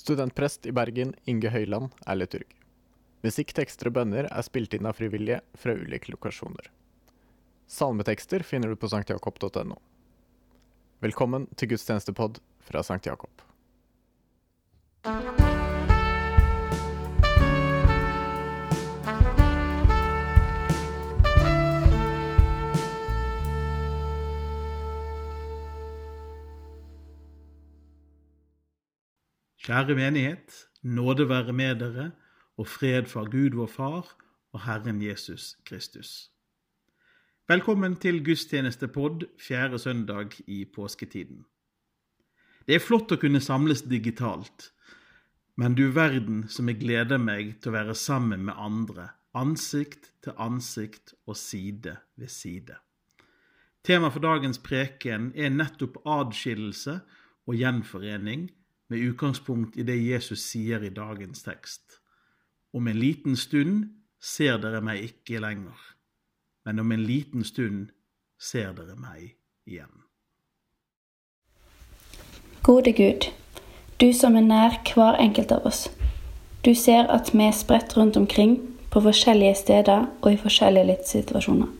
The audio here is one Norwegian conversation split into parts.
Studentprest i Bergen, Inge Høyland, er liturg. Musikk, tekster og bønner er spilt inn av frivillige fra ulike lokasjoner. Salmetekster finner du på sanktjakob.no. Velkommen til gudstjenestepod fra Sankt Jakob. Kjære menighet, nåde være med dere, og fred fra Gud vår Far og Herren Jesus Kristus. Velkommen til gudstjenestepod fjerde søndag i påsketiden. Det er flott å kunne samles digitalt, men du verden som jeg gleder meg til å være sammen med andre, ansikt til ansikt og side ved side. Tema for dagens preken er nettopp adskillelse og gjenforening med utgangspunkt i det Jesus sier i dagens tekst. Om en liten stund ser dere meg ikke lenger, men om en liten stund ser dere meg igjen. Gode Gud, du som er nær hver enkelt av oss. Du ser at vi er spredt rundt omkring på forskjellige steder og i forskjellige livssituasjoner.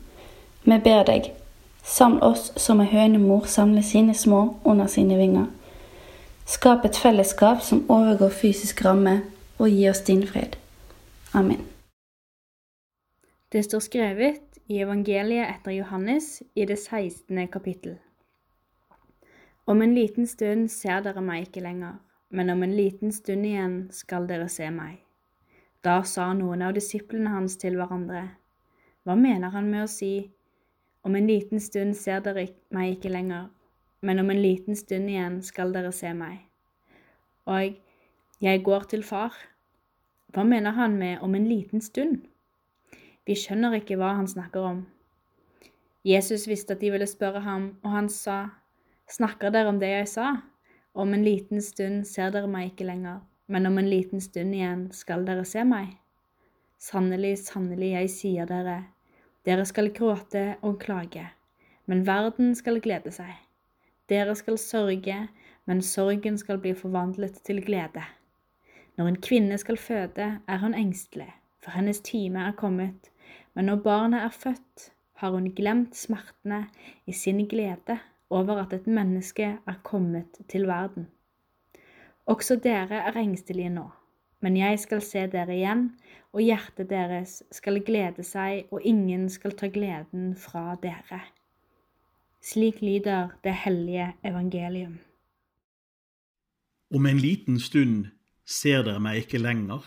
Vi ber deg, saml oss som ei hønemor samler sine små under sine vinger. Skap et fellesskap som overgår fysisk ramme, og gi oss din fred. Amen. Det står skrevet i evangeliet etter Johannes i det 16. kapittel. Om en liten stund ser dere meg ikke lenger, men om en liten stund igjen skal dere se meg. Da sa noen av disiplene hans til hverandre, Hva mener han med å si, Om en liten stund ser dere meg ikke lenger, men om en liten stund igjen skal dere se meg. Og jeg går til far. Hva mener han med om en liten stund? Vi skjønner ikke hva han snakker om. Jesus visste at de ville spørre ham, og han sa, Snakker dere om det jeg sa? Om en liten stund ser dere meg ikke lenger, men om en liten stund igjen skal dere se meg. Sannelig, sannelig, jeg sier dere, dere skal gråte og klage, men verden skal glede seg. Dere skal sørge, men sorgen skal bli forvandlet til glede. Når en kvinne skal føde, er hun engstelig, for hennes time er kommet, men når barnet er født, har hun glemt smertene i sin glede over at et menneske er kommet til verden. Også dere er engstelige nå, men jeg skal se dere igjen, og hjertet deres skal glede seg, og ingen skal ta gleden fra dere. Slik lyder det hellige evangelium. Om en liten stund ser dere meg ikke lenger,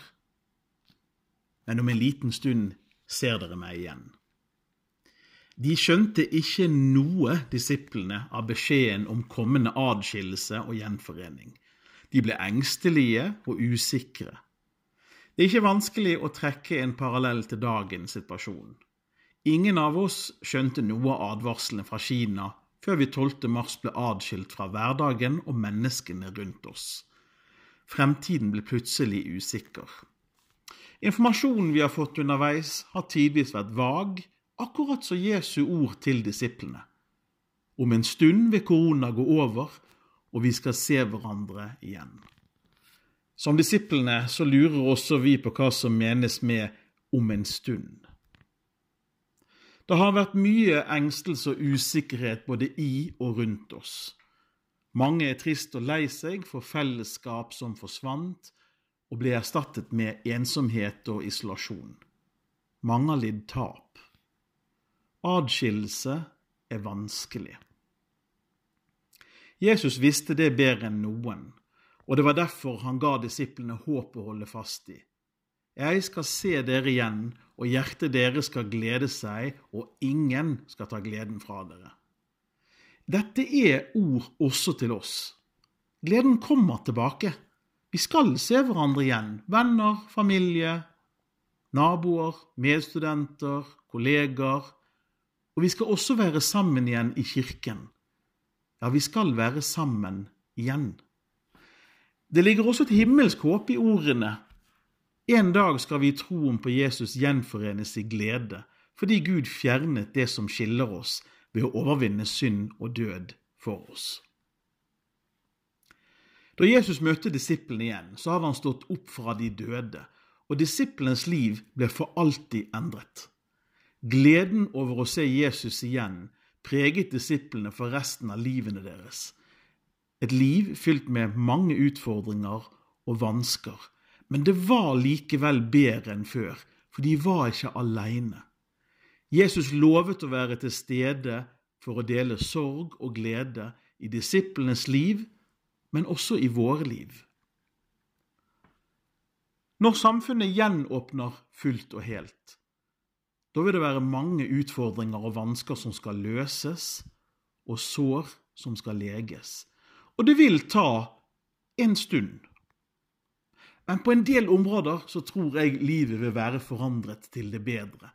men om en liten stund ser dere meg igjen. De skjønte ikke noe, disiplene, av beskjeden om kommende adskillelse og gjenforening. De ble engstelige og usikre. Det er ikke vanskelig å trekke en parallell til dagens situasjon. Ingen av oss skjønte noe av advarslene fra Kina før vi 12. mars ble adskilt fra hverdagen og menneskene rundt oss. Fremtiden ble plutselig usikker. Informasjonen vi har fått underveis, har tidvis vært vag, akkurat som Jesu ord til disiplene. Om en stund vil korona gå over, og vi skal se hverandre igjen. Som disiplene så lurer også vi på hva som menes med 'om en stund'. Det har vært mye engstelse og usikkerhet både i og rundt oss. Mange er trist og lei seg for fellesskap som forsvant og ble erstattet med ensomhet og isolasjon. Mange har lidd tap. Adskillelse er vanskelig. Jesus visste det bedre enn noen, og det var derfor han ga disiplene håp å holde fast i. Jeg skal se dere igjen, og hjertet deres skal glede seg, og ingen skal ta gleden fra dere. Dette er ord også til oss. Gleden kommer tilbake. Vi skal se hverandre igjen, venner, familie, naboer, medstudenter, kollegaer, og vi skal også være sammen igjen i kirken. Ja, vi skal være sammen igjen. Det ligger også et himmelsk håp i ordene. En dag skal vi i troen på Jesus gjenforenes i glede, fordi Gud fjernet det som skiller oss, ved å overvinne synd og død for oss. Da Jesus møtte disiplene igjen, så hadde han stått opp fra de døde, og disiplenes liv ble for alltid endret. Gleden over å se Jesus igjen preget disiplene for resten av livene deres. Et liv fylt med mange utfordringer og vansker, men det var likevel bedre enn før, for de var ikke aleine. Jesus lovet å være til stede for å dele sorg og glede i disiplenes liv, men også i våre liv. Når samfunnet gjenåpner fullt og helt, da vil det være mange utfordringer og vansker som skal løses, og sår som skal leges. Og det vil ta en stund. Men på en del områder så tror jeg livet vil være forandret til det bedre.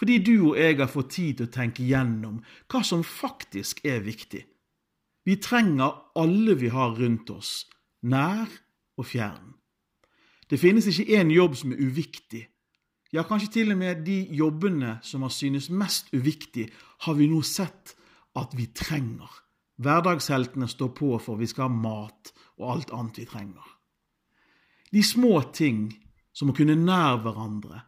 Fordi du og jeg har fått tid til å tenke gjennom hva som faktisk er viktig. Vi trenger alle vi har rundt oss, nær og fjern. Det finnes ikke én jobb som er uviktig. Ja, kanskje til og med de jobbene som har synes mest uviktig, har vi nå sett at vi trenger. Hverdagsheltene står på for vi skal ha mat og alt annet vi trenger. De små ting, som å kunne nær hverandre,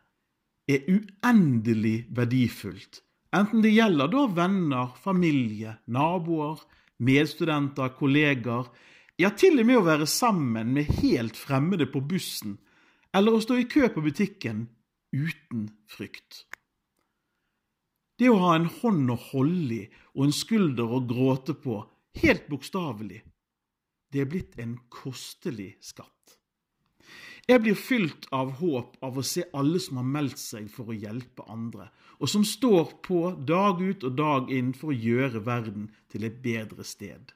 er uendelig verdifullt, enten det gjelder da venner, familie, naboer, medstudenter, kolleger, ja, til og med å være sammen med helt fremmede på bussen, eller å stå i kø på butikken uten frykt. Det å ha en hånd å holde i og en skulder å gråte på, helt bokstavelig, det er blitt en kostelig skatt. Jeg blir fylt av håp av å se alle som har meldt seg for å hjelpe andre, og som står på dag ut og dag inn for å gjøre verden til et bedre sted.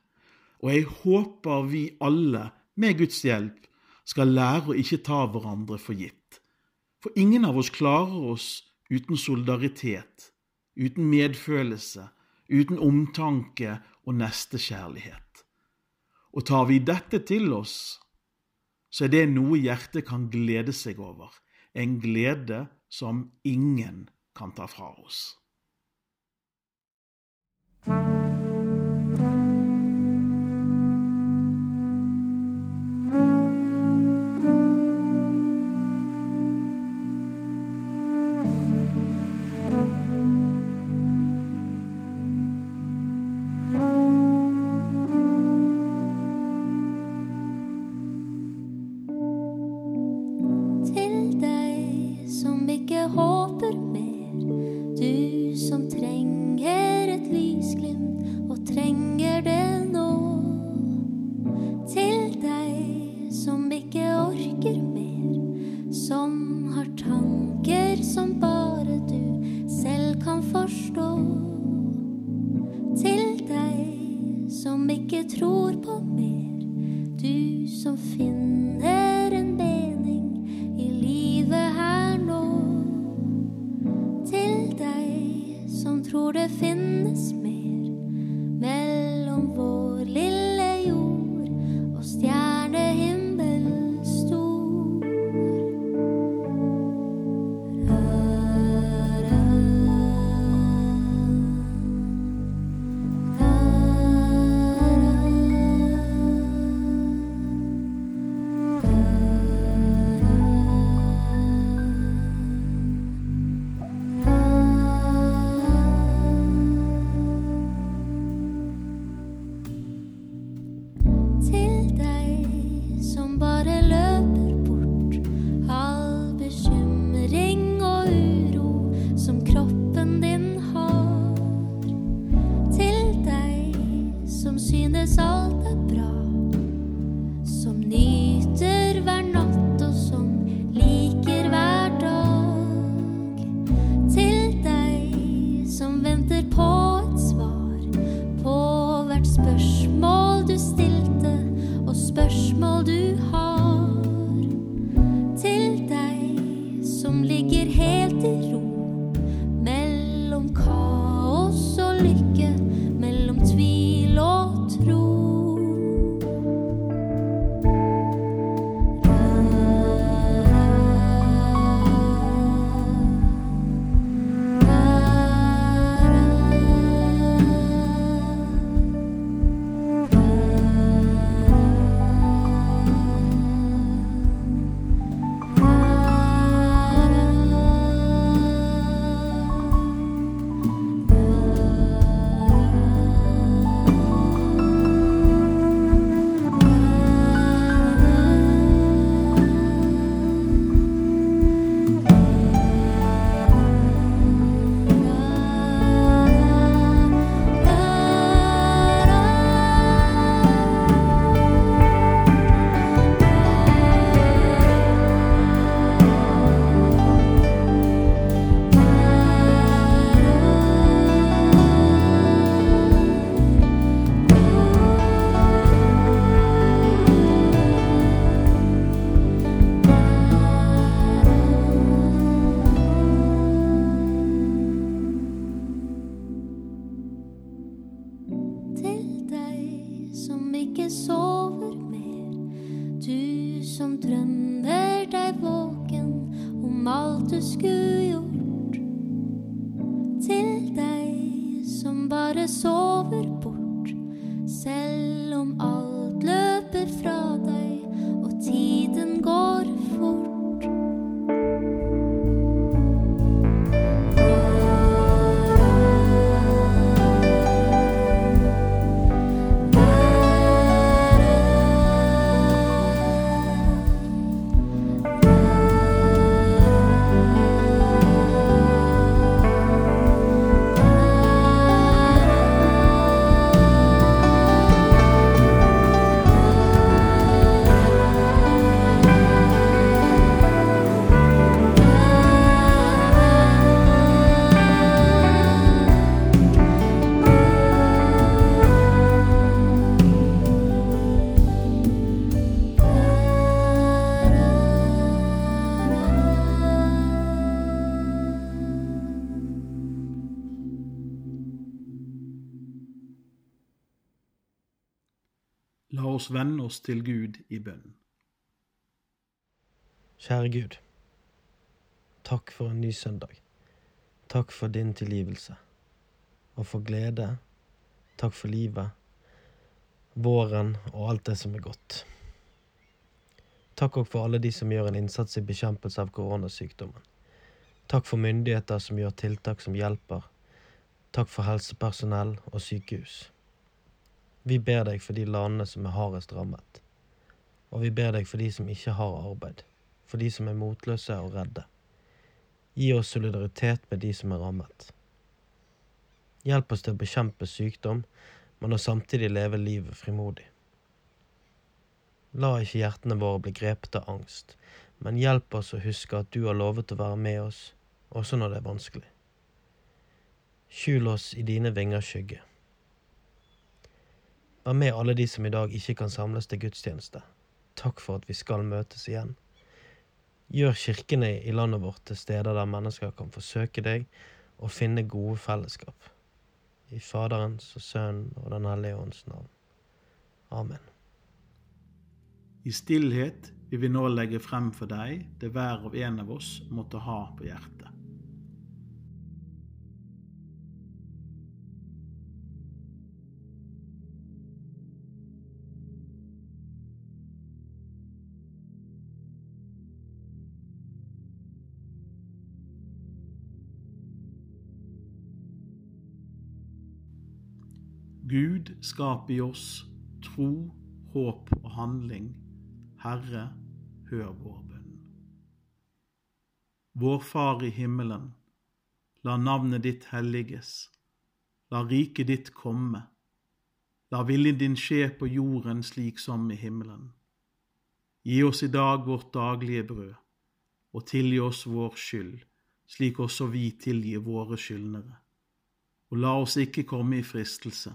Og jeg håper vi alle, med Guds hjelp, skal lære å ikke ta hverandre for gitt. For ingen av oss klarer oss uten solidaritet, uten medfølelse, uten omtanke og nestekjærlighet. Og tar vi dette til oss, så er det noe hjertet kan glede seg over, en glede som ingen kan ta fra oss. Som ikke tror på mer, du som finner selv om oss vende oss til Gud i bønn. Kjære Gud. Takk for en ny søndag. Takk for din tilgivelse. Og for glede. Takk for livet. Våren og alt det som er godt. Takk òg for alle de som gjør en innsats i bekjempelse av koronasykdommen. Takk for myndigheter som gjør tiltak som hjelper. Takk for helsepersonell og sykehus. Vi ber deg for de landene som er hardest rammet. Og vi ber deg for de som ikke har arbeid, for de som er motløse og redde. Gi oss solidaritet med de som er rammet. Hjelp oss til å bekjempe sykdom, men å samtidig leve livet frimodig. La ikke hjertene våre bli grepet av angst, men hjelp oss å huske at du har lovet å være med oss, også når det er vanskelig. Skjul oss i dine vingers skygge. Vær med alle de som i dag ikke kan samles til gudstjeneste. Takk for at vi skal møtes igjen. Gjør kirkene i landet vårt til steder der mennesker kan forsøke deg og finne gode fellesskap. I Faderens og Sønnen og Den hellige ånds navn. Amen. I stillhet vil vi nå legge frem for deg det hver og en av oss måtte ha på hjertet. Gud skap i oss tro, håp og handling. Herre, hør vår bønn. Vår Far i himmelen. La navnet ditt helliges. La riket ditt komme. La viljen din skje på jorden slik som i himmelen. Gi oss i dag vårt daglige brød, og tilgi oss vår skyld, slik også vi tilgir våre skyldnere. Og la oss ikke komme i fristelse,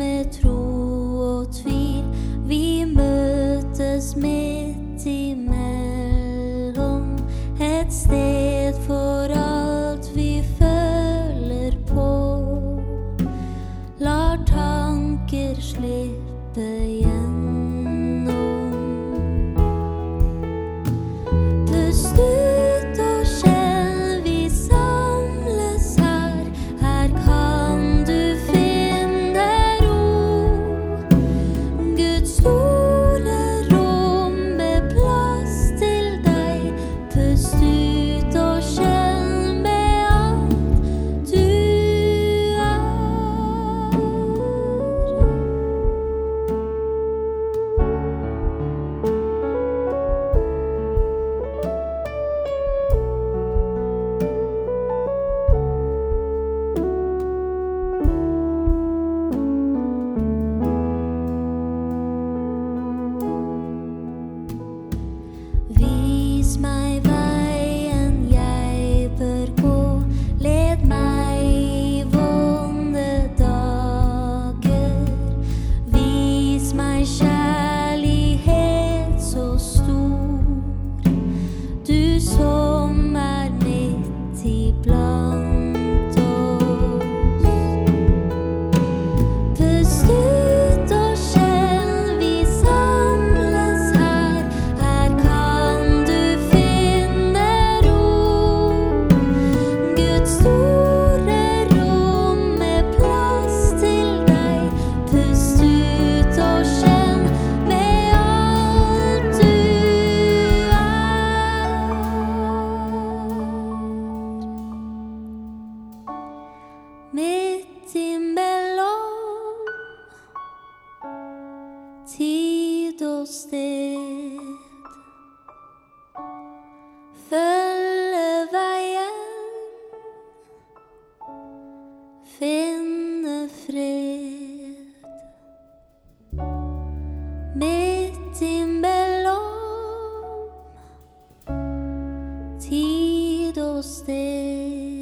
Fylt med tro imellom tid og sted.